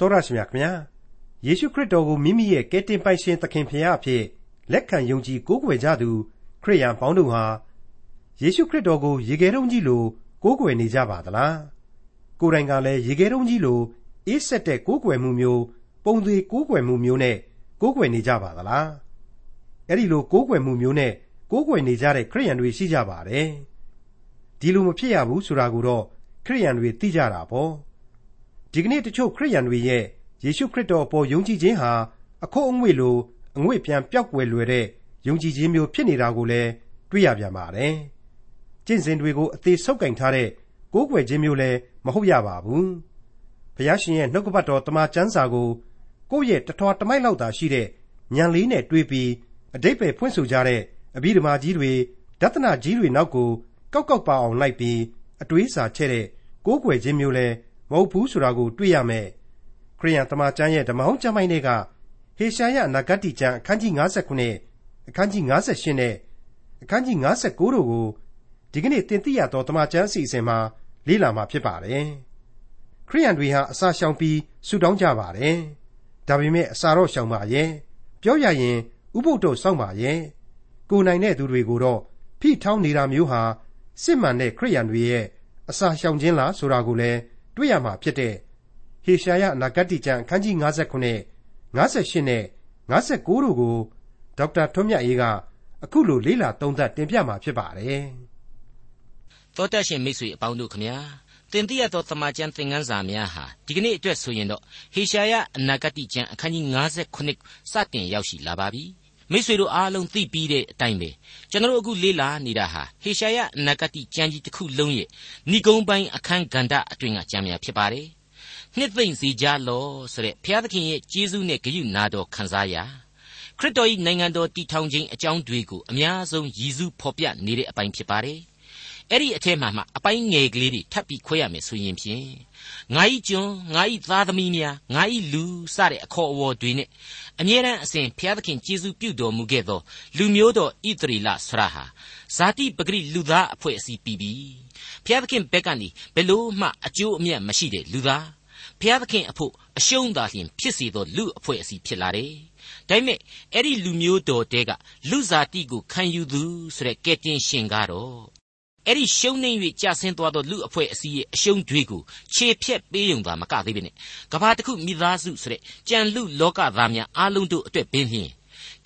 တော်ရရှိမြခင်ဗျာယေရှုခရစ်တော်ကိုမိမိရဲ့ကယ်တင်ပိုင်ရှင်သခင်ဖရာအဖြစ်လက်ခံယုံကြည်ကိုးကွယ်ကြသူခရိယန်ပေါင်းတို့ဟာယေရှုခရစ်တော်ကိုရေခဲတုံးကြီးလိုကိုးကွယ်နေကြပါသလားကိုယ်တိုင်ကလည်းရေခဲတုံးကြီးလိုအေးဆက်တဲ့ကိုးကွယ်မှုမျိုးပုံသေးကိုးကွယ်မှုမျိုးနဲ့ကိုးကွယ်နေကြပါသလားအဲ့ဒီလိုကိုးကွယ်မှုမျိုးနဲ့ကိုးကွယ်နေကြတဲ့ခရိယန်တွေရှိကြပါတယ်ဒီလိုမဖြစ်ရဘူးဆိုတာကိုတော့ခရိယန်တွေသိကြတာပေါ့ ဒီကနေ့ တချို့ခရိယန်တွေရဲ့ ယေရှုခရစ်တော်အပေါ် ယုံကြည်ခြင်းဟာ အခိုးအငွေ့လို အငွေ့ပြန်ပျောက်ကွယ်လွယ်တဲ့ ယုံကြည်ခြင်းမျိုး ဖြစ်နေတာကိုလည်း တွေ့ရပြန်ပါတယ်။ကျင့်စဉ်တွေကို အသေးဆုပ်ကင်ထားတဲ့ ကိုးကွယ်ခြင်းမျိုးလည်း မဟုတ်ရပါဘူး။ဘုရားရှင်ရဲ့ နှုတ်ကပတ်တော်တမန်ကျမ်းစာကို ကိုယ့်ရဲ့ တထွာတမိုက်လောက်သာရှိတဲ့ ဉာဏ်လေးနဲ့တွေးပြီးအတိတ်ပဲဖွင့်ဆိုကြတဲ့ အဘိဓမ္မာကြီးတွေဒသနာကြီးတွေနောက်ကို ကောက်ကောက်ပါအောင်လိုက်ပြီး အတွေးစာချဲ့တဲ့ ကိုးကွယ်ခြင်းမျိုးလည်း မဟုတ်ဘူးဆိုတာကို တွေ့ရမယ်ခရိယန်တမန်ကျမ်းရဲ့ဓမ္မဟောင်းကျမ်းပိုင်းတွေကဟေရှာယနဂတိကျမ်းအခန်းကြီး59အခန်းကြီး58နဲ့အခန်းကြီး59တို့ကိုဒီကနေ့တင်ပြရသောတမန်ကျမ်းအစီအစဉ်မှာလေ့လာမှာဖြစ်ပါတယ်ခရိယန်တွေဟာအစာရှောင်ပြီးဆူတောင်းကြပါတယ်ဒါပေမဲ့အစာတော့ရှောင်ပါရဲ့ပြောရရင်ဥပုပ်တော့စောင့်ပါရဲ့ကိုနိုင်တဲ့သူတွေကိုတော့ဖိထောင်းနေတာမျိုးဟာစစ်မှန်တဲ့ခရိယန်တွေရဲ့အစာရှောင်ခြင်းလားဆိုတာကိုလည်း တွေ့ရမှာဖြစ်တဲ့ဟေရှာယအနာဂတိကျမ်းအခန်းကြီး59 58နဲ့59တို့ကိုဒေါက်တာထွန်းမြတ်အေးကအခုလိုလေ့လာသုံးသပ်တင်ပြมาဖြစ်ပါတယ်။သောတရှင်မိတ်ဆွေအပေါင်းတို့ခမညာတင်ပြရသောတမန်ကျန်သင်ခန်းစာများဟာဒီကနေ့အတွက်ဆိုရင်တော့ဟေရှာယအနာဂတိကျမ်းအခန်းကြီး59စတင်ရောက်ရှိလာပါပြီ။ မိษွေတို့အားလုံးသိပြီးတဲ့အတိုင်းပဲကျွန်တော်အခုလေ့လာနေတာဟာဟေရှာယအနာဂတိကျမ်းကြီးတစ်ခုလုံးရဲ့ဏိဂုံးပိုင်းအခန်းကဏ္ဍအတွင်းကကျမ်းများဖြစ်ပါတယ်နှစ်သိမ့်စီကြလောဆိုတဲ့ဘုရားသခင်ရဲ့ကျေးဇူးနဲ့ဂရုနာတော်ခံစားရခရစ်တော်၏နိုင်ငံတော်တည်ထောင်ခြင်းအကြောင်းတွေကိုအများဆုံးရည်စူးဖော်ပြနေတဲ့အပိုင်းဖြစ်ပါတယ် အဲ့ဒီအထက်မှာမှအပိုင်းငယ်ကလေးတွေထပ်ပြီးခွဲရမယ်ဆိုရင်ဖြင့်ငါဤကျွန်းငါဤသားသမီးများငါဤလူစတဲ့အခေါ်အဝေါ်တွေနဲ့အမြဲတမ်းအစဉ်ဘုရားသခင်ကျေးဇူးပြုတော်မူခဲ့သောလူမျိုးတော်ဣသရေလဆရာဟာဇာတိပဂရိလူသားအဖွဲ့အစည်းပြီးပြီဘုရားသခင်ဘက်ကနေဘယ်လို့မှအကျိုးအမြတ်မရှိတဲ့လူသားဘုရားသခင်အဖို့အရှုံးသာလျှင်ဖြစ်စေသောလူအဖွဲ့အစည်းဖြစ်လာတယ်။ဒါပေမဲ့အဲ့ဒီလူမျိုးတော်တဲကလူစားတိကိုခံယူသူဆိုတဲ့ကဲတင်ရှင်ကတော့ အဲ့ဒီရှုံးနေ၍ကြာဆင်းသွားသောလူအဖွဲ့အစည်းရဲ့အရှုံးတွေကိုခြေဖြက်ပေးုံသာမကသေးပဲနဲ့ကဘာတစ်ခုမိသားစုဆိုတဲ့ကြံလူလောကသားများအားလုံးတို့အတွက်ပင်ဖြင့်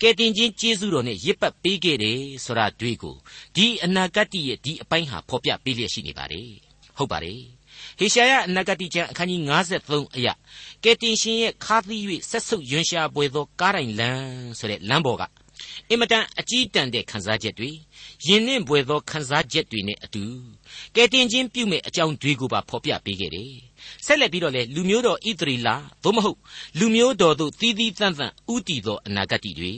ကဲတင်ချင်းကျေးဇူးတော်နဲ့ရစ်ပတ်ပေးခဲ့တယ်ဆိုတာတွေ့ကိုဒီအနာဂတ်ရဲ့ဒီအပိုင်းဟာဖော်ပြပေးလျက်ရှိနေပါတယ်ဟုတ်ပါတယ်ဟေရှာယအနာဂတိကျမ်းအခန်းကြီး53အရာကယ်တင်ရှင်ရဲ့ခါသီး၍ဆက်ဆုပ်ယွန်ရှာပွေသောကားတိုင်လမ်းဆိုတဲ့လမ်းပေါ်က အင်မတန်အကြီးတန်းတဲ့ခံစားချက်တွေယဉ်နှင့်ပွေသောခံစားချက်တွေနဲ့အတူကယ်တင်ခြင်းပြုမဲ့အကြောင်းတွေကိုပါဖော်ပြပေးခဲ့တယ်ဆက်လက်ပြီးတော့လေလူမျိုးတော်ဣသရီလာသို့မဟုတ်လူမျိုးတော်တို့သီးသီးသန့်သန့်ဥတည်သောအနာဂတ်တွေ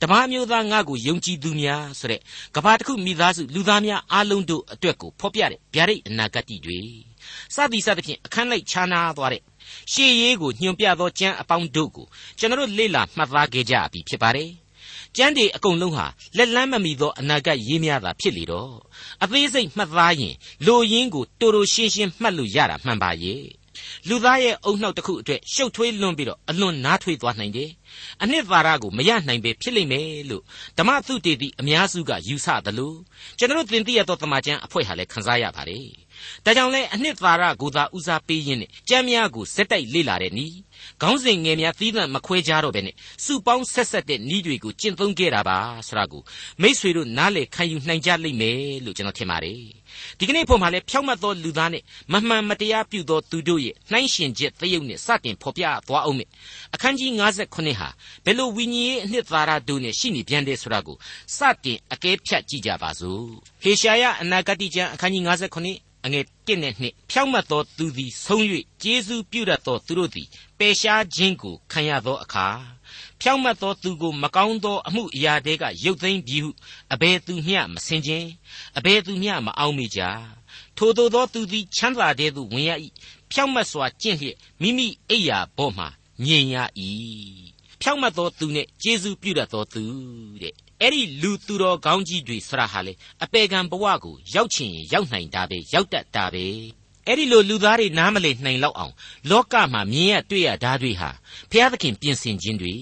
တပါးမျိုးသားငါ့ကိုယုံကြည်သူများဆိုတဲ့ကဘာတစ်ခုမိသားစုလူသားများအားလုံးတို့အတွက်ကိုဖော်ပြတဲ့ဗျာဒိတ်အနာဂတ်တွေစသည်စသဖြင့်အခန်းလိုက်ခြားနာသွားတဲ့ရှေးရေးကိုညွှန်ပြသောကျမ်းအပေါင်းတို့ကိုကျွန်တော်လေ့လာမှတ်သားခဲ့ကြပြီဖြစ်ပါတယ် ကျမ်းတွေအကုန်လုံးဟာလက်လန်းမမီသောအနာဂတ်ရေးများတာဖြစ်လေတော့အသေးစိတ်မှတ်သားရင်လိုရင်းကိုတိုတိုရှင်းရှင်းမှတ်လို့ရတာမှန်ပါရဲ့လူသားရဲ့အုံနှောက်တစ်ခုအတွက်ရှုပ်ထွေးလွန်းပြီးတော့အလွန်နားထွေးသွားနိုင်တယ်။အနှစ်သာရကိုမရနိုင်ပဲဖြစ်လိမ့်မယ်လို့ဓမ္မသုတေသီအများစုကယူဆသလိုကျွန်တော်သင်သိရသောတမန်ကျန်အဖွဲ့ဟာလည်းခန်းစားရပါတယ်။ ဒါကြောင့်လဲအနှစ်သာရကိုသာဦးစားပေးရင်းနဲ့ကြမ်းများကိုစက်တိုက်လေ့လာတဲ့နီးခေါင်းစဉ်ငယ်များသီးသန့်မခွဲကြတော့ပဲနဲ့စုပေါင်းဆက်ဆက်တဲ့နီးတွေကိုကျင့်သုံးခဲ့တာပါဆိုတာကိုမိษွေတို့နားလေခံယူနိုင်ကြလိမ့်မယ်လို့ကျွန်တော်ထင်ပါတယ်ဒီကနေ့ဖို့မှာလဲဖြောက်မှတ်သောလူသားနဲ့မမှန်မတရားပြုသောသူတို့ရဲ့နှိုင်းရှင်ချက်သရုပ်နဲ့စတင်ဖော်ပြသွားအောင်မယ်အခန်းကြီး58ဟာဘယ်လိုဝိညာဉ်ရေးအနှစ်သာရတို့နဲ့ရှိနေပြန်တယ်ဆိုတာကိုစတင်အကဲဖြတ်ကြည့်ကြပါစို့ဟေရှာယအနာဂတိကျမ်းအခန်းကြီး58 အငယ်1နဲ့2ဖြောင့်မတ်သောသူသည်ဆုံး၍ကျေးဇူးပြုတတ်သောသူတို့သည်ပယ်ရှားခြင်းကိုခံရသောအခါဖြောင့်မတ်သောသူကိုမကောင်းသောအမှုအရာတွေကရုပ်သိမ်းပြီးဟုအဘယ်သူမျှမစင်ခြင်းအဘယ်သူမျှမအောက်မေ့ကြထိုသို့သောသူသည်ချမ်းသာတဲ့သို့ဝင်ရ၏ဖြောင့်မတ်စွာကျင့်လျက်မိမိအိယာဘောမှငြိမ်ရ၏ဖြောင့်မတ်သောသူနဲ့ကျေးဇူးပြုတတ်သောသူတဲ့ အဲ့ဒီလူသူတော်ကောင်းကြီးတွေဆရာဟာလေအပေကံဘဝကိုရောက်ချင်ရောက်နိုင်တာပဲရောက်တတ်တာပဲအဲ့ဒီလိုလူသားတွေနားမလည်နိုင်လောက်အောင်လောကမှာမြင်ရတွေ့ရဓာတ်တွေဟာဘုရားသခင်ပြင်ဆင်ခြင်းတွေ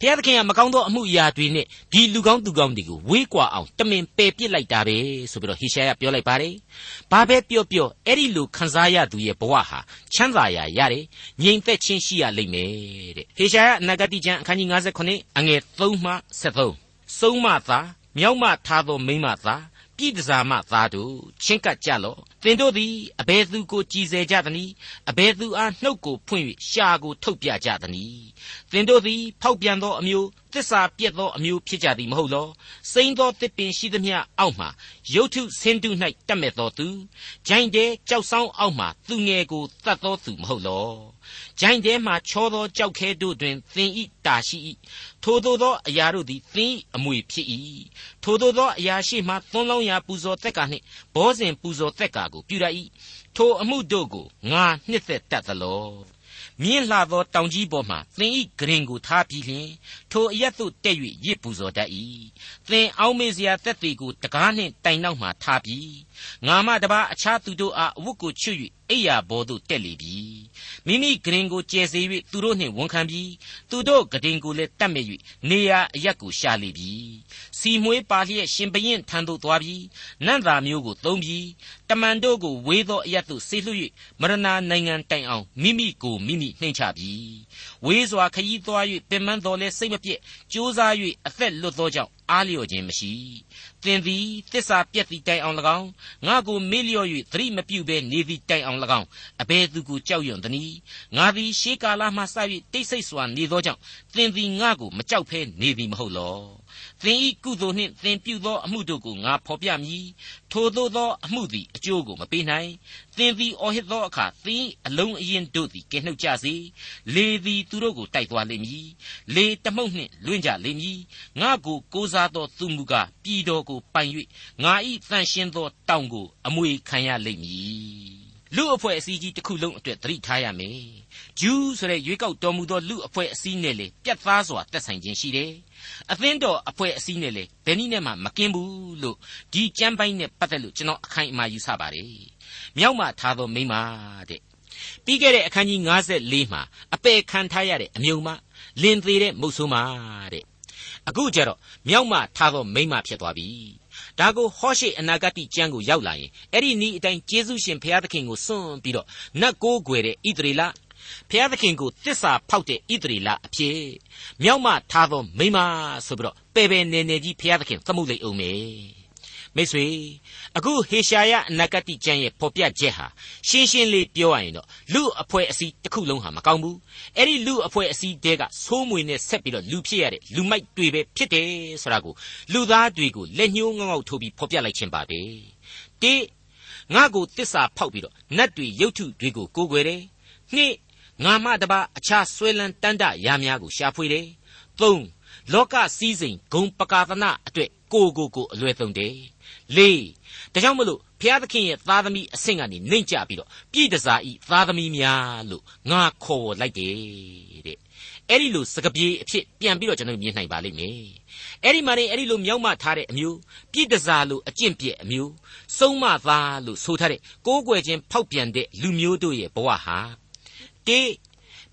ဘုရားသခင်ကမကောင်းသောအမှုအရာတွေနဲ့ဒီလူကောင်းသူကောင်းတွေကိုဝေးကွာအောင်တမင်ပယ်ပစ်လိုက်တာပဲဆိုပြီးတော့ဟေရှာယပြောလိုက်ပါတယ်။ဘာပဲပြောပြောအဲ့ဒီလိုခံစားရသူရဲ့ဘဝဟာချမ်းသာရာရတယ်ငြိမ်သက်ခြင်းရှိရလိမ့်မယ်တဲ့ဟေရှာယအနာဂတိကျမ်းအခန်းကြီး59အငယ်3မှ73 စုံမသာမြောက်မထားသောမိမသာပြည်တစားမသားတို့ချင်းကပ်ကြလော့သင်တို့သည်အဘယ်သူကိုကြည်စေကြသနည်းအဘယ်သူအားနှုတ်ကိုဖွင့်၍ရှာကိုထုတ်ပြကြသနည်းသင်တို့သည်ဖောက်ပြန်သောအမျိုးသစ္စာပြက်သောအမျိုးဖြစ်ကြသည်မဟုတ်လောစိမ့်သောတစ်ပင်ရှိသမျှအောက်မှရုတ်ထုဆင်းတု၌တက်မဲ့သောသူဂျိုင်းတဲ့ကြောက်ဆောင်အောက်မှသူငယ်ကိုတတ်သောသူမဟုတ်လော ဂျိုင်းထဲမှချောသောကြောက်ခဲတို့တွင်သင်ဤတာရှိ၏ထိုသို့သောအရာတို့သည်သင်၏အမွေဖြစ်၏ထိုသို့သောအရာရှိမှသွန်းလောင်းရာပူဇော်သက်ကာနှင့်ဘောဇဉ်ပူဇော်သက်ကာကိုပြုရ၏ထိုအမှုတို့ကိုငါနှစ်သက်တတ်သလောမြင့်လှသောတောင်ကြီးပေါ်မှသင်ဤဂရင်ကိုထားပြီးလျှင်ထိုအရက်သို့တက်၍ရစ်ပူဇော်တတ်၏သင်အောင်းမေစရာသက်သေးကိုတကားနှင့်တိုင်နောက်မှထားပြီးငါမှတပါအခြားသူတို့အားအဝတ်ကိုချွတ်၍အိယာဘောသို့တက်လေပြီ မိမိဂရင်ကိုကျဲစေ၍သူတို့နှင့်ဝန်ခံပြီးသူတို့ဂရင်ကိုလည်းတတ်မဲ့၍နေရာအရက်ကိုရှာလေပြီစီမွေးပါလျက်ရှင်ဘရင်ထံသို့သွားပြီးနန့်သာမျိုးကိုသုံးပြီး တမန်တို့ကိုဝေးသောအရက်သို့ဆေးလွှတ်၍မရဏနိုင်ငံတိုင်အောင်မိမိကိုမိမိနှိမ့်ချပြီဝေးစွာခရီးသွား၍ပင်မတော်လဲစိတ်မပြည့်ကြိုးစား၍အသက်လွတ်သောကြောင့်အားလျော့ခြင်းမရှိသင်သည်တစ္ဆာပြက်သည့်တိုင်အောင်၎င်းငါကိုမေ့လျော့၍သတိမပြုဘဲနေသည့်တိုင်အောင်၎င်းအဘယ်သူကိုကြောက်ရွံ့သနည်းငါသည်ရှေးကာလမှစ၍တိတ်ဆိတ်စွာနေသောကြောင့်သင်သည်ငါကိုမကြောက်ဘဲနေသည်မဟုတ်လော သင်ဤကုသိုလ်နှင့်သင်ပြုသောအမှုတို့ကိုငါဖော်ပြမည်ထိုသို့သောအမှုသည်အကျိုးကိုမပေးနိုင်သင်သည်အော်ဟစ်သောအခါသင်အလုံးအရင်တို့သည်ကဲနှုတ်ကြစေလေသည်သူတို့ကိုတိုက်သွားလိမ့်မည်လေတမှုန့်နှင့်လွင့်ကြလိမ့်မည်ငါကိုကိုးစားသောသူမူကားပြည်တော်ကိုပိုင်၍ငါဤတန်ရှင်းသောတောင်ကိုအမွေခံရလိမ့်မည်လူအဖွဲ့အစည်းကြီးတစ်ခုလုံးအတွက်သတိထားရမယ်ဂျူးဆိုတဲ့ရွေးကောက်တော်မူသောလူအဖွဲ့အစည်းနဲ့လေပြတ်သားစွာသက်ဆိုင်ခြင်းရှိတယ် အသင်းတော်အဖွဲ့အစည်းနဲ့လေဘယ်နည်းနဲ့မှမကင်းဘူးလို့ဒီကြမ်းပိုင်းနဲ့ပတ်သက်လို့ကျွန်တော်အခိုင်အမာယူဆပါတယ်မြောက်မှထားသောမိမတဲ့ပြီးခဲ့တဲ့အခန်းကြီး54မှာအပေခံထားရတဲ့အမြုံမလင်သေးတဲ့မုတ်ဆိုးမတဲ့အခုကျတော့မြောက်မှထားသောမိမဖြစ်သွားပြီဒါကိုဟောရှိအနာဂတ်ကျမ်းကိုရောက်လာရင်အဲ့ဒီနီးအတိုင်းကျေးဇူးရှင်ဘုရားသခင်ကိုစွန့်ပြီးတော့နတ်ကိုးကွယ်တဲ့ဣသရေလ ဘုရားသခင်ကိုတစ္ဆာဖောက်တဲ့ဣသရေလအဖြစ်မြောက်မှထားသောမိမဆိုပြီးတော့ပေပေနေနေကြီးဘုရားသခင်သမှုလိုက်အောင်မေမိတ်ဆွေအခုဟေရှာယအနာဂတ်ကျမ်းရဲ့ဖော်ပြချက်ဟာရှင်းရှင်းလေးပြောရရင်တော့လူအဖွဲ့အစည်းတစ်ခုလုံးဟာမကောင်းဘူးအဲ့ဒီလူအဖွဲ့အစည်းတဲကဆိုးမွေနဲ့ဆက်ပြီးတော့လူဖြစ်ရတဲ့လူမိုက်တွေပဲဖြစ်တယ်ဆိုတာကိုလူသားတွေကိုလက်ညှိုးငေါငေါထိုးပြီးဖော်ပြလိုက်ခြင်းပါပဲတိငါကိုတစ္ဆာဖောက်ပြီးတော့နတ်တွေရုပ်ထုတွေကိုကိုးကွယ်တယ်နှစ် ငါမှတပါအခြားဆွဲလန်းတန်းတရာများကိုရှာဖွေတယ်သုံးလောကစည်းစိမ်ဂုံပကာသနာအတွက်ကိုကိုကိုအလွယ်သုံးတယ်လေးဒါကြောင့်မလို့ဘုရားသခင်ရဲ့သားသမီးအဆင့်ကနေနှိမ့်ကြပြီးတော့ပြည်တစားဤသားသမီးများလို့ငါခေါ်လိုက်တယ်တဲ့အဲ့ဒီလိုစကပြေးအဖြစ်ပြန်ပြီးတော့ကျွန်တော်မြင်နိုင်ပါလိမ့်မယ်အဲ့ဒီမှာနေအဲ့ဒီလိုမြောက်မထားတဲ့အမျိုးပြည်တစားလို့အကျင့်ပြက်အမျိုးစုံမသားလို့ဆိုထားတဲ့ကိုးကွယ်ခြင်းဖောက်ပြန်တဲ့လူမျိုးတို့ရဲ့ဘဝဟာ တေ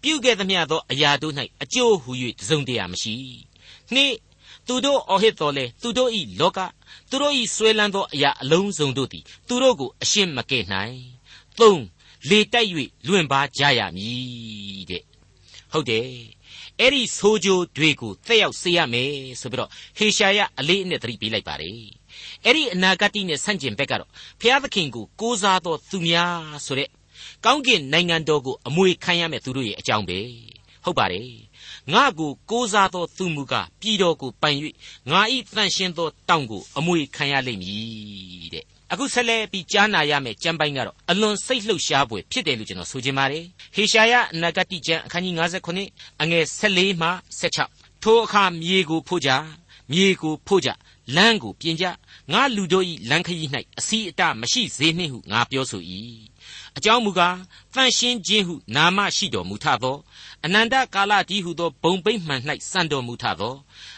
ပြုခဲ့သမျှသောအရာတို့၌အကျိုးဟူ၍တစုံတရာမရှိနှစ်သူတို့အော်ဟစ်တော်လဲသူတို့ဤလောကသူတို့ဤဆွဲလန်းသောအရာအလုံးစုံတို့သည်သူတို့ကိုအရှင်းမကဲ့နိုင်သုံးလေတိုက်၍လွင့်ပါကြရမည်တဲ့ဟုတ်တယ်အဲ့ဒီဆိုးကြိုးတွေကိုသက်ရောက်စေရမယ်ဆိုပြီးတော့ဟေရှာယအလေးအနက်သတိပေးလိုက်ပါတယ်အဲ့ဒီအနာဂတ်နဲ့ဆန့်ကျင်ဘက်ကတော့ဘုရားသခင်ကိုကိုးစားသောသူများဆိုတဲ့ ကောင်းကင်နိုင်ငံတော်ကိုအမွေခံရမယ့်သူတို့ရဲ့အကြောင်းပဲဟုတ်ပါတယ်ငါကိုကိုးစားသောသူမူကားပြည်တော်ကိုပိုင်၍ငါဤတန်ရှင်းသောတောင်ကိုအမွေခံရလိမ့်မည်တဲ့အခုဆက်လက်ပြီးကြားနာရမယ့်ကျမ်းပိုင်းကတော့အလွန်စိတ်လှုပ်ရှားဖွယ်ဖြစ်တယ်လို့ကျွန်တော်ဆိုချင်ပါတယ်ဟေရှာယအနာဂတိကျမ်းအခန်းကြီး59အငယ်14မှ16ထိုအခါမြေကိုဖို့ကြ မြေကိုဖို့ကြလမ်းကိုပြင်ကြငါလူတို့၏လမ်းခရီး၌အစီအတမရှိစေနှင့်ဟုငါပြောဆို၏အကြောင်းမူကားတန်ရှင်းခြင်းဟုနာမရှိတော်မူထသောအနန္တကာလတည်းဟုသောဘုံပိမှန်၌စံတော်မူထသော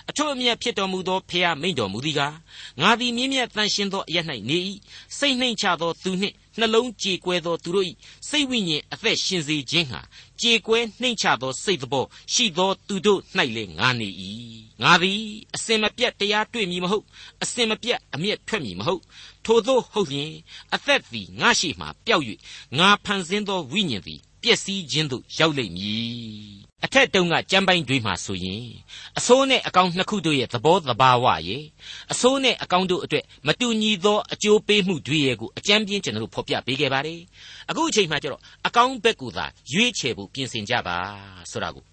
အထွတ်အမြတ်ဖြစ်တော်မူသောဖျားမိန်တော်မူသည်ကားငါသည်မြင့်မြတ်တန်ရှင်းသောအရ၌နေ၏စိတ်နှိမ်ချသောသူနှင့် နှလုံးကြေကွဲသောသူတို့၏စိတ်ဝိညာဉ်အသက်ရှင်စေခြင်းဟာကြေကွဲနှိမ့်ချသောစိတ်သောရှိသောသူတို့၌လေငါနေ၏ငါသည်အစင်မပြတ်တရားတွေ့မည်မဟုတ်အစင်မပြတ်အမျက်ထွက်မည်မဟုတ်ထို့သောဟုတ်လျင်အသက်သည်ငါရှိမှပျောက်၍ငါဖန်ဆင်းသောဝိညာဉ်သည်ပျက်စီးခြင်းသို့ရောက်လိမ့်မည် အထက်တုန်းကကြမ်းပိုင်းတွေးမှဆိုရင်အဆိုးနဲ့အကောင်းနှစ်ခုတို့ရဲ့သဘောသဘာဝရဲ့အဆိုးနဲ့အကောင်းတို့အတွက်မတူညီသောအကျိုးပေးမှုတွေရဲ့ကိုအကြမ်းပြင်းကျွန်တော်တို့ဖော်ပြပေးခဲ့ပါတယ်အခုအချိန်မှကျတော့အကောင်းဘက်ကူသာရွေးချယ်ဖို့ပြင်ဆင်ကြပါဆိုတာကို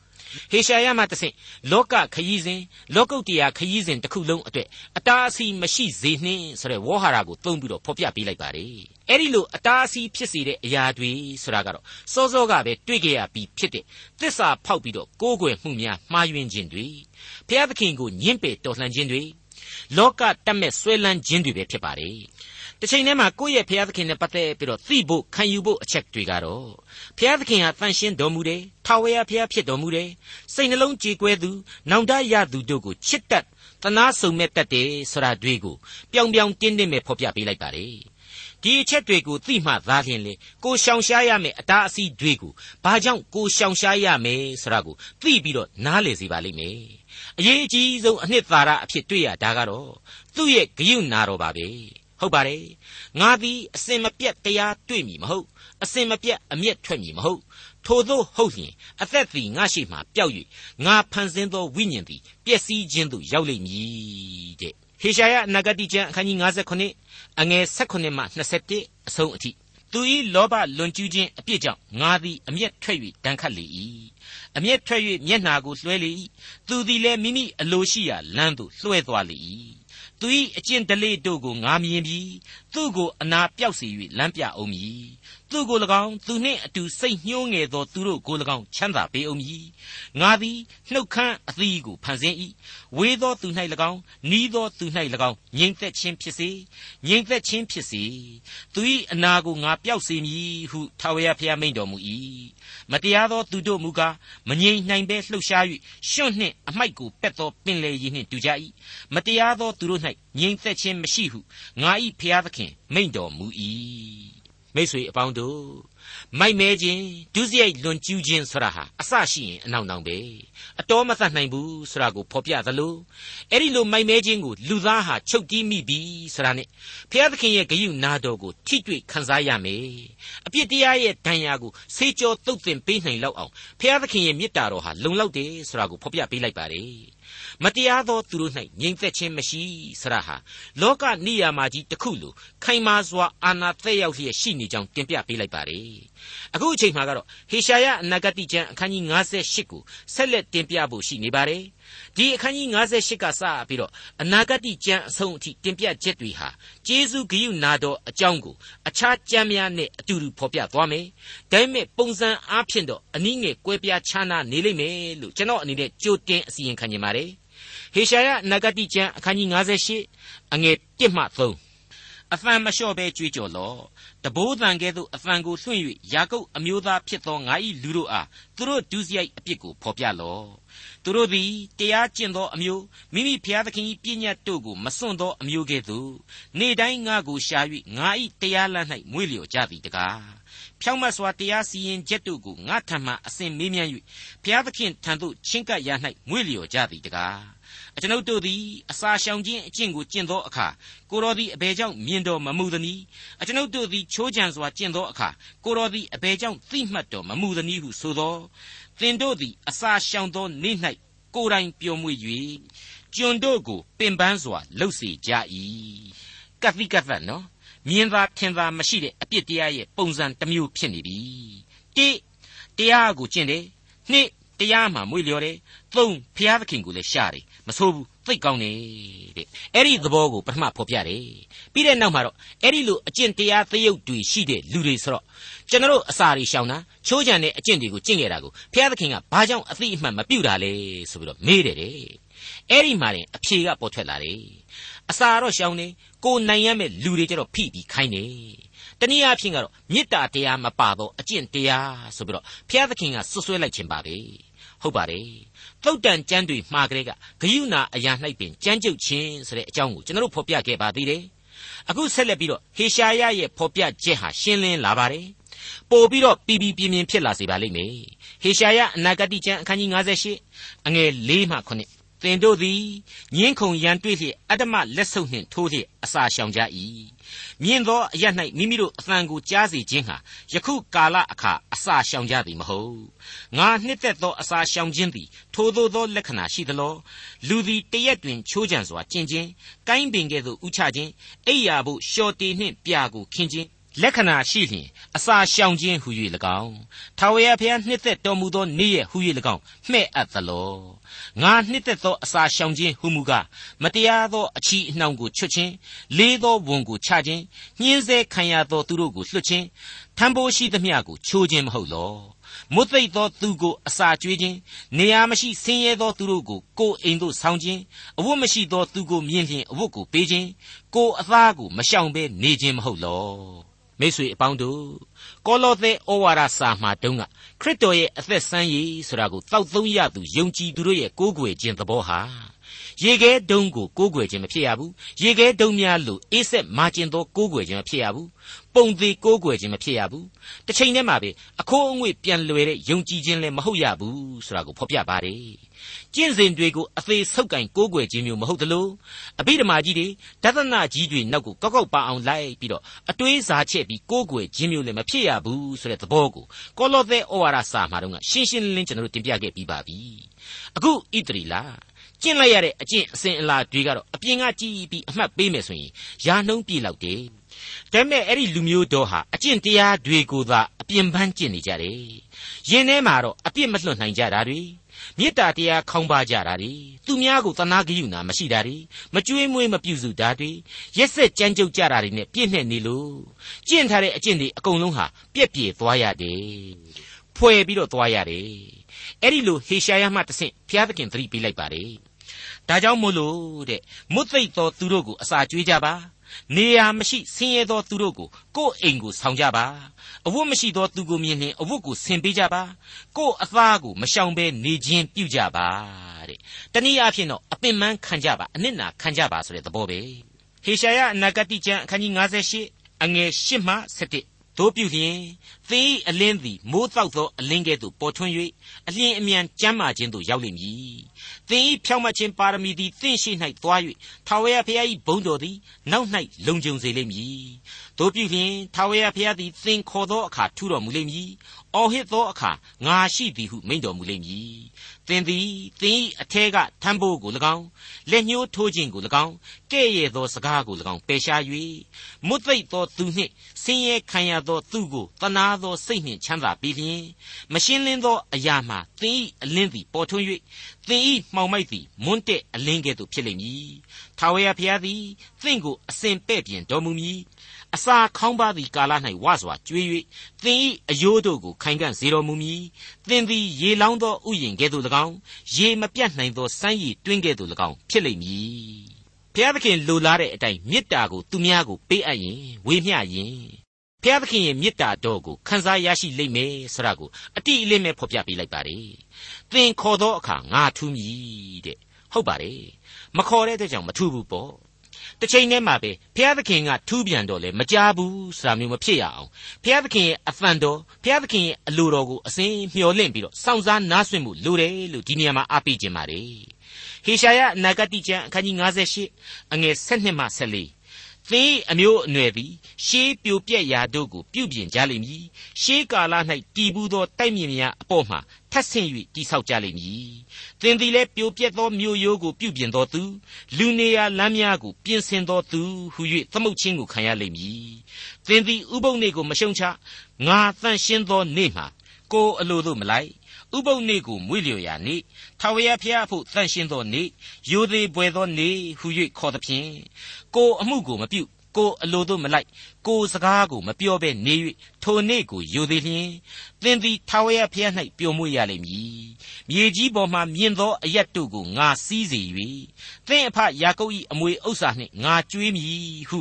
ဟေရှာယမှတဆင့်လောကခရီးစဉ်လောကုတ္တရာခရီးစဉ်တစ်ခုလုံးအတွက်အတားအဆီးမရှိစေနှင့်ဆိုတဲ့ဝေါ်ဟာရကိုသုံးပြီးတော့ဖော်ပြပေးလိုက်ပါတယ်အဲ့ဒီလိုအတားအဆီးဖြစ်စေတဲ့အရာတွေဆိုတာကတော့စောစောကပဲတွေ့ကြရပြီးဖြစ်တဲ့သစ္စာဖောက်ပြီးတော့ကိုးကွယ်မှုများမှားယွင်းခြင်းတွေဘုရားသခင်ကိုညှင့်ပယ်တော်လှန်ခြင်းတွေလောကတတ်မဲ့ဆွဲလန်းခြင်းတွေပဲဖြစ်ပါတယ် တစ်ချိန်တည်းမှာကိုယ့်ရဲ့ဘုရားသခင်နဲ့ပတ်သက်ပြီးတော့သိဖို့ခံယူဖို့အချက်တွေကတော့ဘုရားသခင်ဟာတန်ရှင်းတော်မူတယ်။ထာဝရဘုရားဖြစ်တော်မူတယ်။စိတ်နှလုံးကြည်ကွဲသူနောင်တရသူတို့ကိုချစ်တတ်တနာစုံမဲ့တတ်တယ်ဆိုတာတွေ့ကိုပြောင်ပြောင်တင်းတင်းပဲဖော်ပြပေးလိုက်ပါတယ်။ဒီအချက်တွေကိုသိမှသာလျှင်လေကိုရှောင်ရှားရမယ်အတားအဆီးတွေကိုဘာကြောင့်ကိုရှောင်ရှားရမယ်ဆိုတာကိုသိပြီးတော့နားလည်စေပါလိမ့်မယ်။အရေးအကြီးဆုံးအနှစ်သာရအဖြစ်တွေ့ရတာကတော့သူ့ရဲ့ဂယုဏတော်ပါပဲ။ ဟုတ်ပါတယ်ငါသည်အစင်မပြတ်တရားတွေ့မည်မဟုတ်အစင်မပြတ်အမျက်ထွက်မည်မဟုတ်ထို့သောဟုတ်လျင်အသက်သည်ငါရှိမှပျောက်၍ငါဖန်ဆင်းသောဝိညာဉ်သည်ပျက်စီးခြင်းသို့ရောက်လိမ့်မည်တဲ့ဟေရှာယအနာဂတိကျမ်းအခန်းကြီး59အငယ်16မှ21အဆုံးအထိသူ၏လောဘလွန်ကျူးခြင်းအပြစ်ကြောင့်ငါသည်အမျက်ထွက်၍ဒဏ်ခတ်လေ၏အမျက်ထွက်၍မျက်နာကိုလွှဲလေ၏သူသည်လည်းမိမိအလိုရှိရာလမ်းသို့လွှဲသွားလေ၏ သူ၏အကျင့်ဒလေတို့ကိုငါမြင်ပြီးသူ့ကိုအနာပြောက်စေ၍လမ်းပြအောင်မည် သူ့ကို၎င်းသူနှင့်အတူစိတ်ညှိုးငယ်သောသူတို့ကို၎င်းချမ်းသာပေးအောင်မည်ငါသည်နှုတ်ခမ်းအသီးကိုဖန်ဆင်း၏ဝေသောသူ၌၎င်းနီးသောသူ၌၎င်းငြိမ်သက်ခြင်းဖြစ်စေငြိမ်သက်ခြင်းဖြစ်စေသူ၏အနာကိုငါပျောက်စေမည်ဟုထာဝရဘုရားမိန့်တော်မူ၏မတရားသောသူတို့မူကားမငြိမ်နိုင်ဘဲလှုပ်ရှား၍ရှွန့်နှင့်အမိုက်ကိုပက်သောပင်လေရည်နှင့်တူကြ၏မတရားသောသူတို့၌ငြိမ်သက်ခြင်းမရှိဟုငါ၏ဖျားသခင်မိန့်တော်မူ၏ မိတ်ဆွေအပေါင်းတို့မိုက်မဲခြင်းဒုစရိုက်လွန်ကျူးခြင်းဆိုတာဟာအဆရှိရင်အနောက်နောင်ပဲအတော်မသတ်နိုင်ဘူးဆိုတာကိုဖော်ပြသလိုအဲ့ဒီလိုမိုက်မဲခြင်းကိုလူသားဟာချုပ်တီးမိပြီဆိုတာနဲ့ဘုရားသခင်ရဲ့ဂရုနာတော်ကိုထိတွေ့ခံစားရမယ်အပြစ်တရားရဲ့ဒဏ်ရာကိုဆေးကြောတုတ်တင်ပေးနိုင်လောက်အောင်ဘုရားသခင်ရဲ့မေတ္တာတော်ဟာလုံလောက်တယ်ဆိုတာကိုဖော်ပြပေးလိုက်ပါတယ် မတရားသောသူတို့၌ငြိမ်သက်ခြင်းမရှိဆရာဟာလောကနိယာမကြီးတစ်ခုလိုခိုင်မာစွာအာနာသက်ရောက်လျက်ရှိနေကြောင်းတင်ပြပေးလိုက်ပါတယ်အခုအချိန်မှာကတော့ဟေရှာယအနာဂတိကျမ်းအခန်းကြီး58ကိုဆက်လက်တင်ပြဖို့ရှိနေပါတယ်ဒီအခန်းကြီး58ကစပြီးတော့အနာဂတိကျမ်းအဆုံးအထိတင်ပြချက်တွေဟာကျေးဇူးဂရုနာတော်အကြောင်းကိုအခြားကျမ်းများနဲ့အတူတူဖော်ပြသွားမယ်ဒါပေမဲ့ပုံစံအားဖြင့်တော့အနည်းငယ်ကွဲပြားခြားနားနေလိမ့်မယ်လို့ကျွန်တော်အနေနဲ့ကြိုတင်အစီရင်ခံနေပါတယ် ဟေရှာယနဂတိကျမ်းအခန်းကြီး58အငယ်1မှ3အဖန်မလျှော့ဘဲကြွေးကြော်လော့တဘိုးတန်ကဲ့သို့အဖန်ကိုလွှင့်၍ယာကုပ်အမျိုးသားဖြစ်သောငါ၏လူတို့အားသူတို့ဒုစရိုက်အပြစ်ကိုဖော်ပြလော့သူတို့သည်တရားကျင့်သောအမျိုးမိမိဖျားသခင်၏ပြည့်ညတ်တို့ကိုမစွန့်သောအမျိုးကဲ့သို့နေ့တိုင်းငါကိုရှာ၍ငါ၏တရားလမ်း၌မွေးလျော်ကြသည်တကားဖြောင့်မတ်စွာတရားစီရင်ချက်တို့ကိုငါထံမှအစဉ်မေးမြန်း၍ဘုရားသခင်ထံသို့ချဉ်ကပ်ရ၌မွေးလျော်ကြသည်တကား အကျွန်ုပ်တို့သည်အစာရှောင်ခြင်းအကျင့်ကိုကျင့်သောအခါကိုတော်သည်အဘယ်ကြောင့်မြင်တော်မမူသနည်းအကျွန်ုပ်တို့သည်ချိုးချံစွာကျင့်သောအခါကိုတော်သည်အဘယ်ကြောင့်သိမှတ်တော်မမူသနည်းဟုဆိုသောသင်တို့သည်အစာရှောင်သောနေ့၌ကိုယ်တိုင်ပျော်မွေ့၍ကျွန်တို့ကိုပင်ပန်းစွာလှုပ်စေကြ၏ကတိကသက်နော်မြင်သာထင်သာမရှိတဲ့အပြစ်တရားရဲ့ပုံစံတစ်မျိုးဖြစ်နေပြီတိတရားကိုကျင့်တယ်နှစ် တရားမှမွေ့လျော်တယ်သုံးဖျားသခင်ကိုလည်းရှာတယ်မဆိုးဘူးသိကောင်းတယ်တဲ့အဲ့ဒီသဘောကိုပထမဖော်ပြတယ်ပြီးတဲ့နောက်မှာတော့အဲ့ဒီလိုအကျင့်တရားသရုပ်တွေရှိတဲ့လူတွေဆိုတော့ကျွန်တော်အစာတွေရှောင်တာချိုးချံတဲ့အကျင့်တွေကိုကျင့်ခဲ့တာကိုဘုရားသခင်ကဘာကြောင့်အသိအမှတ်မပြုတာလဲဆိုပြီးတော့မေးတယ်တဲ့အဲ့ဒီမှာတင်အဖြေကပေါ်ထွက်လာတယ်အစာတော့ရှောင်နေကိုနိုင်ရမဲ့လူတွေကြတော့ဖိပြီးခိုင်းတယ် တနည်းအားဖြင့်ကတော့မေတ္တာတရားမပါတော့အကျင့်တရားဆိုပြီးတော့ဘုရားသခင်ကဆွဆွဲလိုက်ခြင်းပါပဲဟုတ်ပါတယ်သုတ်တန်ကျမ်းတွေမှာကလေးကဂယုဏအရာ၌ပင်ကြမ်းကြုတ်ခြင်းဆိုတဲ့အကြောင်းကိုကျွန်တော်တို့ဖော်ပြခဲ့ပါသေးတယ်အခုဆက်လက်ပြီးတော့ဟေရှာယရဲ့ဖော်ပြချက်ဟာရှင်းလင်းလာပါတယ်ပို့ပြီးတော့ပြည်ပြည်ပြင်းပြင်းဖြစ်လာစေပါလိမ့်မယ်ဟေရှာယအနာဂတိကျမ်းအခန်းကြီး58အငယ်၄မှ9 သင်တို့သည်ညင်းခုန်ရန်တွေ့လျက်အတ္တမလက်ဆုပ်နှင့်ထိုးလျက်အစာရှောင်ကြ၏မြင်သောအရ၌မိမိတို့အသံကိုကြားစေခြင်းဟာယခုကာလအခါအစာရှောင်ကြသည်မဟုတ်ငါနှစ်သက်သောအစာရှောင်ခြင်းသည်ထိုသို့သောလက္ခဏာရှိသလောလူသည်တရက်တွင်ချိုးကြံစွာကျင့်ခြင်းကိုင်းပင်ကဲ့သို့ဥချခြင်းအိယာဖို့လျှော်တေနှင့်ပြာကိုခင်းခြင်းလက္ခဏာရှိလျင်အစာရှောင်ခြင်းဟူ၍၎င်းထာဝရဘုရားနှစ်သက်တော်မူသောနေ့ရက်ဟူ၍၎င်းမှဲ့အပ်သလော ငါနှစ်သက်သောအစာရှောင်ခြင်းဟူမူကားမတရားသောအချီအနှောင်ကိုချွတ်ခြင်းလေးသောဝန်ကိုချခြင်းညှင်းဆဲခံရသောသူတို့ကိုလွှတ်ခြင်းထံပိုးရှိသမျှကိုချိုးခြင်းမဟုတ်လောမွတ်သိပ်သောသူကိုအစာကျွေးခြင်းနေရာမရှိဆင်းရဲသောသူတို့ကိုကိုယ်အိမ်သို့ဆောင်းခြင်းအဝတ်မရှိသောသူကိုမြင်လျင်အဝတ်ကိုပေးခြင်းကိုယ်အသားကိုမရှောင်ဘဲနေခြင်းမဟုတ်လော မိတ်ဆွေအပေါင်းတို့ကောလောသဲဩဝါဒစာမှာတုန်းကခရစ်တော်ရဲ့အသက်ဆန်းရည်ဆိုတာကိုတောက်သုံးရသူယုံကြည်သူတို့ရဲ့ကိုးကွယ်ခြင်းသဘောဟာရေခဲတုံးကိုကိုးကွယ်ခြင်းမဖြစ်ရဘူးရေခဲတုံးများလို့အေးဆက်မာကျင်သောကိုးကွယ်ခြင်းမဖြစ်ရဘူး ပုံသေးကိုးကွယ်ခြင်းမဖြစ်ရဘူးတစ်ချိန်တည်းမှာပဲအခိုးအငွေ့ပြန်လွယ်တဲ့ယုံကြည်ခြင်းလည်းမဟုတ်ရဘူးဆိုတာကိုဖော်ပြပါတယ်ကျင့်စဉ်တွေကိုအသေးဆုပ်ကင်ကိုးကွယ်ခြင်းမျိုးမဟုတ်သလိုအဘိဓမ္မာကြီးတွေဒသနကြီးတွေနောက်ကိုကောက်ကောက်ပါအောင်လိုက်ပြီးတော့အတွေးစားချက်ပြီးကိုးကွယ်ခြင်းမျိုးလည်းမဖြစ်ရဘူးဆိုတဲ့သဘောကိုကောလောသဲဩဝါဒစာမှာတော့ရှင်းရှင်းလင်းလင်းကျွန်တော်တို့တင်ပြခဲ့ပြီးပါပြီအခုဣတရီလာ ကျင့်လိုက်ရတဲ့အကျင့်အစဉ်အလာတွေကတော့အပြင်ကကြည့်ပြီးအမှတ်ပေးမယ်ဆိုရင်ယာနှုံးပြေလောက်တယ်ဒါပေမဲ့အဲ့ဒီလူမျိုးတော်ဟာအကျင့်တရားတွေကိုသာအပြင်ပန်းကျင့်နေကြတယ်ယင်ထဲမှာတော့အပြစ်မလွတ်နိုင်ကြတာတွေမေတ္တာတရားခေါင်းပါကြတာတွေသူများကိုသနာဂရုဏာမရှိတာတွေမကြွေးမွေးမပြုစုတာတွေရက်ဆက်ကြမ်းကြုတ်ကြတာတွေနဲ့ပြည့်နှက်နေလို့ကျင့်ထားတဲ့အကျင့်တွေအကုန်လုံးဟာပြက်ပြေသွားရတယ်ဖွဲ့ပြီးတော့သွားရတယ် အဲ့ဒီလိုဟေရှာယမှတဆင့်ဘုရားသခင်သတိပေးလိုက်ပါတယ်ဒါကြောင့်မို့လို့တဲ့မွတ်သိပ်သောသူတို့ကိုအစာကျွေးကြပါနေရာမရှိဆင်းရဲသောသူတို့ကိုကိုယ့်အိမ်ကိုဆောင်ကြပါအဝတ်မရှိသောသူကိုမြင်ရင်အဝတ်ကိုဆင်ပေးကြပါကိုယ့်အသားကိုမရှောင်ဘဲနေခြင်းပြုကြပါတဲ့တနည်းအားဖြင့်တော့အပင်ပန်းခံကြပါအနစ်နာခံကြပါဆိုတဲ့သဘောပဲဟေရှာယအနာဂတိကျမ်းအခန်းကြီး58အငယ်8မှ17 တို့ပြုလျင်သင်၏အလင်းသည်မိုးတောက်သောအလင်းကဲ့သို့ပေါ်ထွန်း၍အလျင်အမြန်ကျမ်းမာခြင်းသို့ရောက်လိမ့်မည်သင်၏ဖြောင့်မတ်ခြင်းပါရမီသည်သင်ရှိ၌သွား၍ထာဝရဘုရား၏ဘုန်းတော်သည်နောက်၌လုံခြုံစေလိမ့်မည် တို့ပြုလျင်ထာဝရဘုရားသည်သင်ခေါ်သောအခါထူတော်မူလိမ့်မည်အော်ဟစ်သောအခါငါရှိသည်ဟုမိန့်တော်မူလိမ့်မည်သင်သည်သင်၏အထဲကထမ်းဖို့ကို၎င်းလက်ညှိုးထိုးခြင်းကို၎င်းကဲ့ရဲ့သောစကားကို၎င်းပယ်ရှား၍မွတ်သိပ်သောသူနှင့်ဆင်းရဲခံရသောသူကိုတနာသောစိတ်နှင့်ချမ်းသာပြီးလျင်မရှင်းလင်းသောအရာမှသင်၏အလင်းသည်ပေါ်ထွန်း၍သင်၏မှောင်မိုက်သည်မွန်းတဲ့အလင်းကဲ့သို့ဖြစ်လိမ့်မည်ထာဝရဘုရားသည်သင်ကိုအစဉ်ပဲ့ပြင်တော်မူမည် အစာခေါင်းပါသည့်ကာလ၌ဝစွာကျွေး၍သင်၏အယိုးတို့ကိုခိုင်ခံ့စေတော်မူမည်သင်သည်ရေလောင်းသောဥယျင်ကဲ့သို့၎င်းရေမပြတ်နိုင်သောစမ်းရည်တွင်းကဲ့သို့၎င်းဖြစ်လိမ့်မည်ဘုရားသခင်လိုလားတဲ့အတိုင်းမေတ္တာကိုသူများကိုပေးအပ်ရင်ဝေမျှရင်ဘုရားသခင်ရဲ့မေတ္တာတော်ကိုခံစားရရှိလိမ့်မယ်ဆိုတာကိုအတိအလင်းပဲဖော်ပြပေးလိုက်ပါတယ်သင်ခေါ်သောအခါငါထူးမည်တဲ့ဟုတ်ပါတယ်မခေါ်တဲ့အတွက်ကြောင့်မထူးဘူးပေါ့ တစ်ချိန်တည်းမှာပဲဘုရားသခင်ကထူးပြန်တော့လေမကြားဘူးဆိုတာမျိုးမဖြစ်ရအောင်ဘုရားသခင်ရဲ့အဖန်တော်ဘုရားသခင်ရဲ့အလိုတော်ကိုအစဉ်မျှော်လင့်ပြီးတော့စောင့်စားနားဆွင့်မှုလိုတယ်လို့ဒီနေရာမှာအားပေးခြင်းပါတယ်ဟေရှာယအနာဂတိကျမ်းအခန်းကြီး58အငယ်7မှ14သင်အမျိုးအနွယ်သည်ရှေးပြိုပြက်ရာတို့ကိုပြုပြင်ကြလိမ့်မည်ရှေးကာလ၌တည်ဘူးသောတိုက်မြင့်များအပေါ်မှ ထပ်ဆင့်၍တိဆောက်ကြလိမ့်မည်သင်သည်လည်းပြိုပြက်သောမြို့ရိုးကိုပြုပြင်တော်သူလူနေရာလမ်းများကိုပြင်ဆင်တော်သူဟု၍သမုတ်ချင်းကိုခံရလိမ့်မည်သင်သည်ဥပုပ်နေကိုမရှုံချငါတန့်ရှင်းသောနေ့မှာကိုအလိုသို့မလိုက်ဥပုပ်နေ့ကိုမွေ့လျော်ရာနေ့ထာဝရဘုရားအဖို့တန့်ရှင်းသောနေ့ယိုသေးပွေသောနေ့ဟု၍ခေါ်သဖြင့်ကိုအမှုကိုမပြု ကိုအလိုသို့မလိုက်ကိုစကားကိုမပြောဘဲနေ၍ထိုနေ့ကိုယိုသေးလျင်သင်သည်ထာဝရဘုရား၌ပျော်မွေ့ရလိမ့်မည်မြေကြီးပေါ်မှမြင့်သောအရက်တို့ကိုငါစီးစေ၍သင်အဖယာကုပ်၏အမွေဥစ္စာနှင့်ငါကြွေးမည်ဟု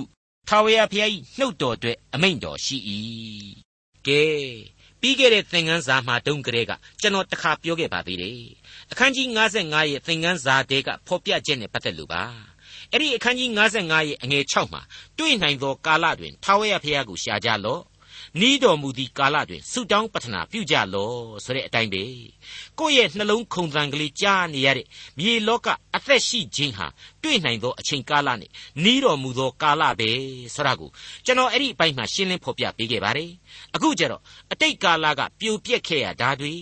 ထာဝရဘုရား၏နှုတ်တော်အတွက်အမိန့်တော်ရှိ၏ကဲပြီးခဲ့တဲ့သင်ခန်းစာမှာတုန်းကလေးကကျွန်တော်တခါပြောခဲ့ပါသေးတယ်အခန်းကြီး55ရဲ့သင်ခန်းစာတဲကဖော်ပြချက်နဲ့ပတ်သက်လို့ပါ အဲ့ဒီအခန်းကြီး55ရဲ့အငယ်6မှာတွေ့နိုင်သောကာလတွင်ထာဝရဘုရားကိုရှာကြလော့ နီးတော်မူသည့်ကာလတွင်ဆုတောင်းပတနာပြုကြလော့ဆိုတဲ့အတိုင်းပဲကိုယ့်ရဲ့နှလုံးခုန်သံကလေးကြားနေရတဲ့မြေလောကအသက်ရှိခြင်းဟာတွေ့နိုင်သောအချိန်ကာလနဲ့နီးတော်မူသောကာလပဲဆိုတာကိုကျွန်တော်အဲ့ဒီအပိုင်းမှာရှင်းလင်းဖော်ပြပေးခဲ့ပါတယ်အခုကျတော့အတိတ်ကာလကပြိုပြက်ခဲ့ရဓာတွေ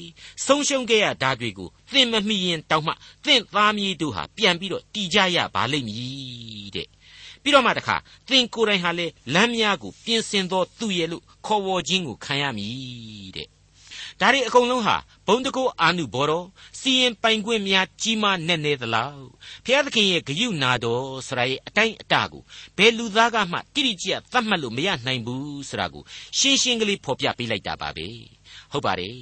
ဆုံးရှုံးခဲ့ရဓာတွေကိုသင်မမိရင်တောင်းမှသင်သားမြေးတို့ဟာပြန်ပြီးတော့တည်ကြရပါလိမ့်မည်တဲ့ ပြီးတော့မှတခါသင်ကိုယ်တိုင်ဟာလေလမ်းများကိုပြင်ဆင်သောသူရဲ့လို့ခေါ်ဝေါ်ခြင်းကိုခံရမည်တဲ့ဒါတွေအကုန်လုံးဟာဘုံတကောအာနုဘောတော်စီရင်ပိုင်ခွင့်များကြီးမားနဲ့နေသလားဖျားသခင်ရဲ့ဂယုနာတော်ဆရာရဲ့အတိုင်းအတာကိုဘယ်လူသားကမှတိတိကျကျသတ်မှတ်လို့မရနိုင်ဘူးဆိုတာကိုရှင်းရှင်းကလေးဖော်ပြပေးလိုက်တာပါပဲဟုတ်ပါတယ်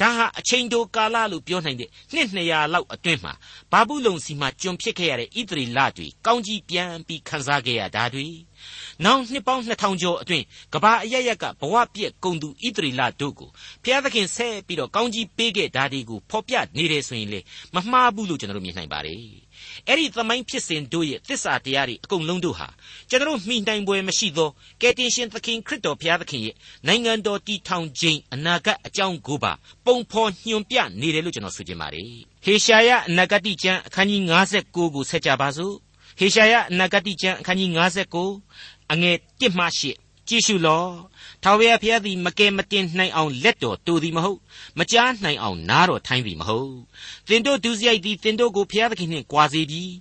ဒါဟာအချိန်တိုကာလလို့ပြောနိုင်တဲ့နှစ်200လောက်အတွင်းမှာဘာဘူးလုံစီမှာကျွန်ဖြစ်ခဲ့ရတဲ့ဣသရေလတွေကောင်းကြီးပြန်ပြီးခန်းစားခဲ့ရတာတွေနောက်နှစ်ပေါင်း2000ကျော်အတွင်းကဘာအရရက်ကဘဝပြည့်ကုံသူဣသရေလတို့ကိုဘုရားသခင်ဆက်ပြီးတော့ကောင်းကြီးပေးခဲ့တာတွေကိုဖော်ပြနေတယ်ဆိုရင်လေမမှားဘူးလို့ကျွန်တော်တို့မြင်နိုင်ပါတယ် အဲ့ဒီသမိုင်းဖြစ်စဉ်တို့ရဲ့သစ္စာတရားတွေအကုန်လုံးတို့ဟာကျွန်တော်မိနိုင်ပွဲမရှိသောကယ်တင်ရှင်သခင်ခရစ်တော်ဘုရားသခင်ရဲ့နိုင်ငံတော်တည်ထောင်ခြင်းအနာဂတ်အကြောင်းကိုပါပုံဖော်ညွှန်ပြနေတယ်လို့ကျွန်တော်ဆိုချင်ပါတယ်ဟေရှာယအနာဂတ်ကျမ်းအခန်းကြီး59ကိုဆက်ကြပါစို့ဟေရှာယအနာဂတ်ကျမ်းအခန်းကြီး59အငယ်1မှ8ကြည့်ရှုလော့ ထာဝရဘုရားသည်မကယ်မတင်နိုင်အောင်လက်တော်တူသည်မဟုတ်မကြားနိုင်အောင်နားတော်ထိုင်းသည်မဟုတ်သင်တို့ဒုစရိုက်သည်သင်တို့ကိုဘုရားသခင်နှင့်ကြွာစေပြီး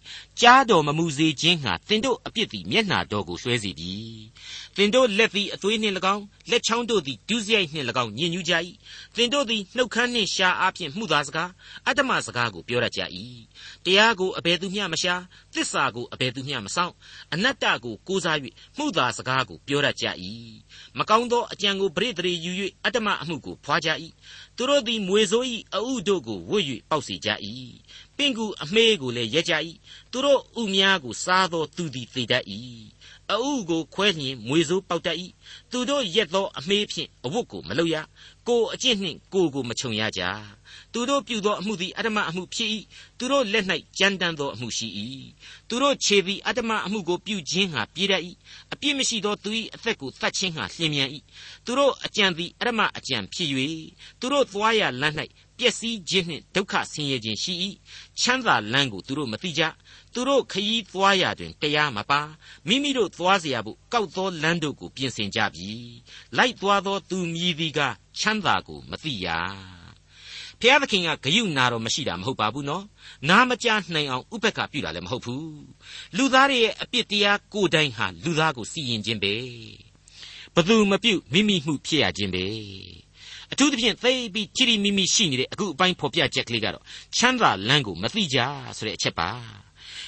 ကြားတော်မမူစေခြင်းဟာသင်တို့အပြစ်သည်မျက်နှာတော်ကိုဆွဲစေပြီ သင်တို့လက်သည်အသွေးနှင့်၎င်းလက်ချောင်းတို့သည်ဒုစရိုက်နှင့်၎င်းညင်ညူးကြ၏သင်တို့သည်နှုတ်ခမ်းနှင့်ရှာအားဖြင့်မှုသာစကားအတ္တမစကားကိုပြောရကြ၏တရားကိုအဘယ်သူမျှမရှာသစ္စာကိုအဘယ်သူမျှမဆောင်အနတ္တကိုကိုးစား၍မှုသာစကားကိုပြောရကြ၏မကောင်းသောအကြံကိုပရိသေယူ၍အတ္တမအမှုကိုဖွာကြ၏သူတို့သည်မွေဆိုး၏အဥတို့ကိုဝတ်၍ပေါက်စေကြ၏ပင်ကူအမေးကိုလည်းရက်ကြ၏သူတို့ဥများကိုစားသောသူသည်သေတတ်၏ အဥကိုခွဲလျင်မွေဆိုးပေါက်တတ်၏သူတို့ရက်သောအမေးဖြင့်အဝတ်ကိုမလုပ်ရကိုအကျင့်နှင့်ကိုကိုမခြုံရကြသူတို့ပြုသောအမှုသည်အတ္တမအမှုဖြစ်၏သူတို့လက်၌ကြမ်းတမ်းသောအမှုရှိ၏သူတို့ခြေသည်အတ္တမအမှုကိုပြုခြင်းဟာပြေးတတ်၏အပြစ်မရှိသောသူ၏အသက်ကိုသတ်ခြင်းဟာလျင်မြန်၏သူတို့အကြံသည်အတ္တမအကြံဖြစ်၍သူတို့သွားရလမ်း၌ ပျက်စီးခြင်းနှင့်ဒုက္ခဆင်းရဲခြင်းရှိ၏ချမ်းသာလမ်းကိုသူတို့မသိကြသူတို့ခရီးသွားရာတွင်တရားမပါမိမိတို့သွားเสียဖို့ကောက်သောလမ်းတို့ကိုပြင်ဆင်ကြပြီလိုက်သွားသောသူမြည်သည်ကချမ်းသာကိုမသိရဖျားသခင်ကဂယုနာတော်မရှိတာမဟုတ်ပါဘူးနော်နားမကြားနိုင်အောင်ဥပက္ခပြုတာလည်းမဟုတ်ဘူးလူသားတွေရဲ့အပြစ်တရားကိုယ်တိုင်ဟာလူသားကိုစီရင်ခြင်းပဲဘသူမပြုမိမိမှုဖြစ်ရခြင်းပဲ အထူးသဖြင့်သိပြီးချီရီမိမိရှိနေတဲ့အခုအပိုင်းဖော်ပြချက်ကလေးကတော့ချမ်းသာလမ်းကိုမသိကြဆိုတဲ့အချက်ပါ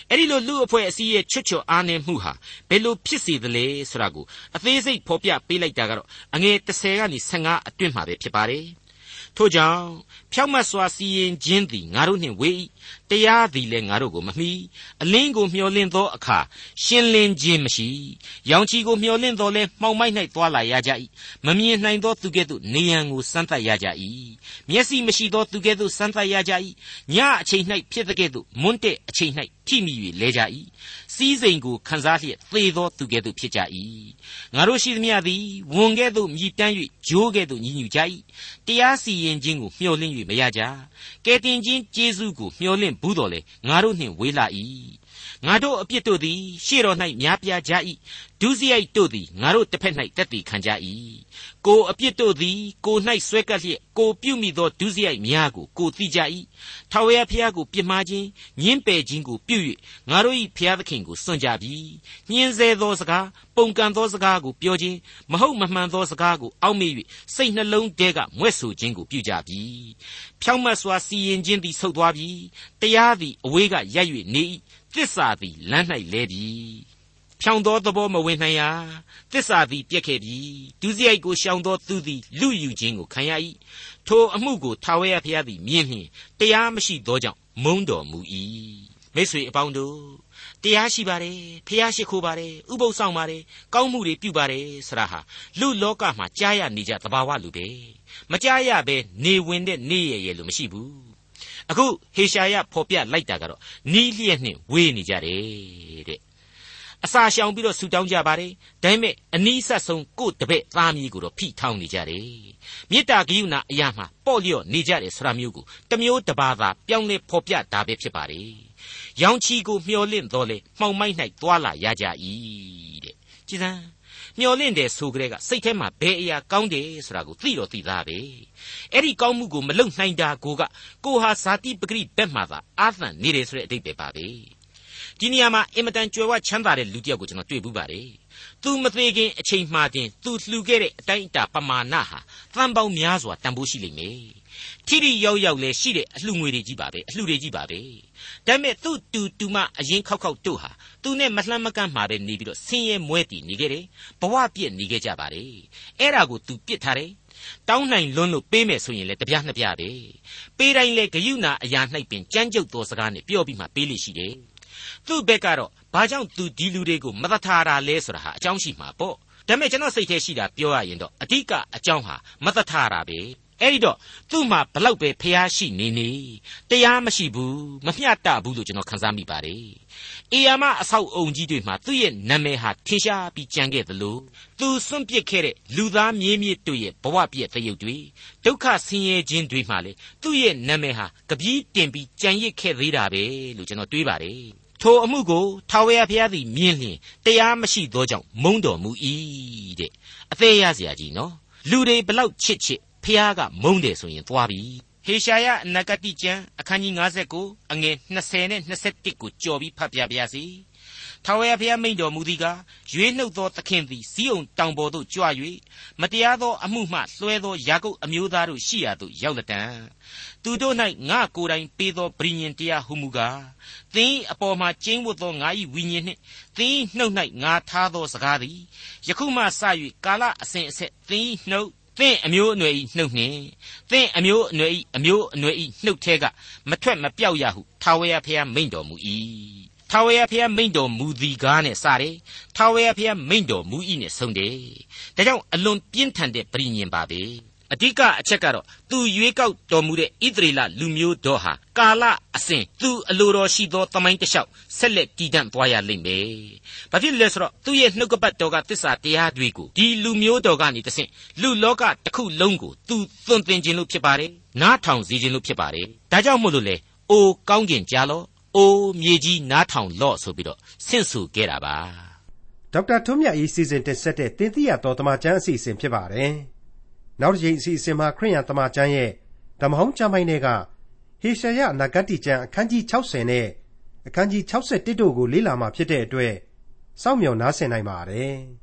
အဲ့ဒီလိုလူအဖွဲ့အစည်းရဲ့ချွတ်ချော်အားနည်းမှုဟာဘယ်လိုဖြစ်စေသလဲဆိုတာကိုအသေးစိတ်ဖော်ပြပေးလိုက်တာကတော့အငယ်30ကနေ15အတွင်းမှာပဲဖြစ်ပါတယ်ထို့ကြောင့်ဖြောက်မတ်စွာစီရင်ခြင်းသည်ငါတို့နှင့်ဝေး၏ တရားသည်လည်းငါတို့ကိုမမီအလင်းကိုမျှော်လင့်သောအခါရှင်းလင်းခြင်းမရှိရောင်ချီကိုမျှော်လင့်သောလဲမှောင်မိုက်၌သွာလာရကြ၏မမြင်နိုင်သောသူကဲ့သို့နေရန်ကိုစမ်းသပ်ရကြ၏မျက်စိမရှိသောသူကဲ့သို့စမ်းသပ်ရကြ၏ညအချိန်၌ဖြစ်တဲ့ကဲ့သို့မွန်းတဲ့အချိန်၌ထိမိ၍လဲကြ၏စီးစိမ်ကိုခံစားလျက်သေသောသူကဲ့သို့ဖြစ်ကြ၏ငါတို့ရှိသမျှသည်ဝန်ကဲ့သို့မြည်တမ်း၍ဂျိုးကဲ့သို့ညှဉ်းညူကြ၏တရားစီရင်ခြင်းကိုမျှော်လင့်၍မရကြကဲတင်ခြင်းကျေးဇူးကိုမျှော်လင့်ဘူးတော်လေငါတို့နှင့်ဝေးလာ၏ ငါတို့အပြစ်တို့သည် ရှေ့တော်၌များပြားကြ၏ဒုစရိုက်တို့သည်ငါတို့တစ်ဖက်၌တက်တည်ခံကြ၏ကိုအပြစ်တို့သည်ကို၌ဆွဲကပ်လျက်ကိုပြုမိသောဒုစရိုက်များကိုကိုသိကြ၏ထာဝရဘုရားကိုပြစ်မှားခြင်းညှင်းပယ်ခြင်းကိုပြု၍ငါတို့၏ဘုရားသခင်ကိုစွန့်ကြပြီညှင်းဆဲသောစကားပုန်ကန်သောစကားကိုပြောခြင်းမဟုတ်မမှန်သောစကားကိုအောက်မေ့၍စိတ်နှလုံးထဲကမွဲ့ဆိုခြင်းကိုပြုကြပြီဖြောင့်မတ်စွာစီရင်ခြင်းသည်ဆုတ်သွားပြီတရားသည်အဝေးကရပ်၍နေ၏ သစ္စာသည်လမ်း၌လဲပြီဖြောင်သောသဘောမဝင်နိုင်ရာသစ္စာသည်ပြက်ခဲ့ပြီဒုစရိုက်ကိုရှောင်သောသူသည်လူယူခြင်းကိုခံရ၏ထိုအမှုကိုထာဝရဘုရားသည်မြင်လျင်တရားမရှိသောကြောင့်မုန်းတော်မူ၏မိတ်ဆွေအပေါင်းတို့တရားရှိပါတယ်ဖះရှိခိုးပါတယ်ဥပုသ်ဆောင်ပါတယ်ကောင်းမှုတွေပြုပါတယ်ဆရာဟာလူလောကမှာကြားရနေကြသဘာဝလူပဲမကြားရဘဲနေဝင်တဲ့နေရရဲ့လို့မရှိဘူး အခုဟေရှာယဖော်ပြလိုက်တာကတော့နီးလျက်နှင့်ဝေးနေကြတယ်တဲ့အစာရှောင်ပြီးတော့ဆူတောင်းကြပါတယ်ဒါပေမဲ့အနီးဆက်ဆုံးကို့တပည့်သားမီးကိုတော့ဖိထောင်းနေကြတယ်မေတ္တာဂိယုဏအရာမှာပေါ့လျော့နေကြတယ်ဆိုတာမျိုးကိုတမျိုးတပါးသာပြောင်းလဲဖော်ပြတာပဲဖြစ်ပါတယ်ရောင်ချီကိုမျောလင့်တော်လေမှောင်မိုက်၌သွာလာရကြ၏တဲ့ကြည်စမ်း မျောလင့်တယ်ဆိုကြတဲ့ကစိတ်ထဲမှာဘယ်အရာကောင်းတယ်ဆိုတာကိုသိတော့သိသားပဲအဲ့ဒီကောင်းမှုကိုမလုံနိုင်တာကိုကကိုဟာဇာတိပဂရိဘက်မှာသာအာသန်နေတယ်ဆိုတဲ့အဓိပ္ပာယ်ပါပဲဒီနေရာမှာအင်မတန်ကြွယ်ဝချမ်းသာတဲ့လူတစ်ယောက်ကိုကျွန်တော်တွေ့ဘူးပါတယ်။ "तू မသေးခင်အချိန်မှတင် तू လှူခဲ့တဲ့အတိုင်းအတာပမာဏဟာသံပေါင်းများစွာတန်ဖိုးရှိလိမ့်မယ်။ ထိထိရောက်ရောက်လဲရှိတဲ့အလှူငွေတွေကြီးပါပဲအလှူတွေကြီးပါပဲ။ဒါပေမဲ့သူ့တူတူမအရင်ခောက်ခောက်တို့ဟာသူနဲ့မလှမ်းမကန့်မှာပဲနေပြီးတော့ဆင်းရဲမွဲတည်နေခဲ့တယ်။ဘဝပြည့်နေခဲ့ကြပါတယ်။အဲ့ဒါကို तू ပြစ်ထားတယ်။တောင်းနိုင်လွန်းလို့ပေးမယ်ဆိုရင်လည်းတပြားနှစ်ပြားပဲပေးတိုင်းလဲဂယုဏအရာ၌ပင်ကြမ်းကြုတ်သောစကားနဲ့ပြောပြီးမှပေးလိရှိတယ်သူ့ဘက်ကတော့ဘာကြောင့်သူဒီလူတွေကိုမသထာတာလဲဆိုတာဟာအကြောင်းရှိမှာပေါ့ဒါပေမဲ့ကျွန်တော်စိတ်ထဲရှိတာပြောရရင်တော့အဓိကအကြောင်းဟာမသထာတာပဲ အဲ့ဒီတော့သူ့မှာဘလောက်ပဲဖျားရှိနေနေတရားမရှိဘူးမမျှတဘူးလို့ကျွန်တော်ခန်းစားမိပါတယ်။အေယာမအဆောက်အုံကြီးတွေမှာသူ့ရဲ့နာမည်ဟာထင်ရှားပြီးကြံခဲ့သလိုသူစွန့်ပစ်ခဲ့တဲ့လူသားမြေးမြစ်တို့ရဲ့ဘဝပြည့်သရုပ်တွေဒုက္ခဆင်းရဲခြင်းတွေမှာလေသူ့ရဲ့နာမည်ဟာကပီးတင်ပြီးကြံရစ်ခဲ့သေးတာပဲလို့ကျွန်တော်တွေးပါတယ်။ထိုအမှုကိုထာဝရဘုရားသည်မြင်လျင်တရားမရှိသောကြောင့်မုန်းတော်မူ၏တဲ့အသေးရစရာကြီးနော်လူတွေဘလောက်ချစ်ချစ် ဘုရားကမုန်းတယ်ဆိုရင်သွားပြီဟေရှာယအနာဂတိကျမ်းအခန်းကြီး59အငယ်20နဲ့21ကိုကြော်ပြီးဖတ်ပြပါရစေထာဝရဘုရားမိန့်တော်မူသည်ကားရွေးနှုတ်သောသခင်သည်စီးအောင်တောင်ပေါ်သို့ကြွ၍မတရားသောအမှုမှလွှဲသောယာကုပ်အမျိုးသားတို့ရှိရာသို့ရောက်လက်တံသူတို့၌ငါကိုယ်တိုင်ပေးသောဗြိညင်တရားဟုမူကားသင်အပေါ်မှာကျင်းဝတ်သောငါ၏ဝိညာဉ်နှင့်သင်နှုတ်၌ငါထားသောစကားသည်ယခုမှစ၍ကာလအစဉ်အဆက်သင်နှုတ် သင်အမျိုးအနွယ်ဤနှုတ်နှင့်သင်အမျိုးအနွယ်ဤအမျိုးအနွယ်ဤနှုတ်ထဲကမထွက်မပြောက်ရဟုထာဝရဘုရားမိန့်တော်မူ၏ထာဝရဘုရားမိန့်တော်မူသည်ကားနဲ့စတယ်ထာဝရဘုရားမိန့်တော်မူ၏နဲ့ဆုံးတယ်ဒါကြောင့်အလွန်ပြင်းထန်တဲ့ပြည်ညင်ပါပဲ အဓိကအချက်ကတော့သူရွေးကောက်တော်မူတဲ့ဣသရေလလူမျိုးတော်ဟာကာလအစဉ်သူအလိုတော်ရှိသောတမိုင်းတလျှောက်ဆက်လက်တည်တံ့သွားရလိမ့်မယ်။ဘာဖြစ်လဲဆိုတော့သူ့ရဲ့နှုတ်ကပတ်တော်ကတစ္ဆာတရားတွေကိုဒီလူမျိုးတော်ကနေတဆင့်လူလောကတစ်ခုလုံးကိုသူသွန်သင်ခြင်းလို့ဖြစ်ပါတယ်။နားထောင်စေခြင်းလို့ဖြစ်ပါတယ်။ဒါကြောင့်မို့လို့လေအိုကောင်းကင်ကြားလော့အိုးမြေကြီးနားထောင်လော့ဆိုပြီးတော့ဆင့်ဆိုခဲ့တာပါဒေါက်တာထွန်းမြတ်၏စီစဉ်တင်ဆက်တဲ့တင်ပြတော်တမချန်းအစီအစဉ်ဖြစ်ပါတယ် နောက်တစ်ချိန်အစီအစဉ်မှာခရိယန်တမချန်းရဲ့ဓမ္မဟောင်းကျမ်းပိုင်းတွေကဟေရှာယနဂတိကျမ်းအခန်းကြီး60နဲ့အခန်းကြီး61တို့ကိုလေ့လာမှဖြစ်တဲ့အတွက်စောင့်မျှော်နားဆင်နိုင်ပါတယ်။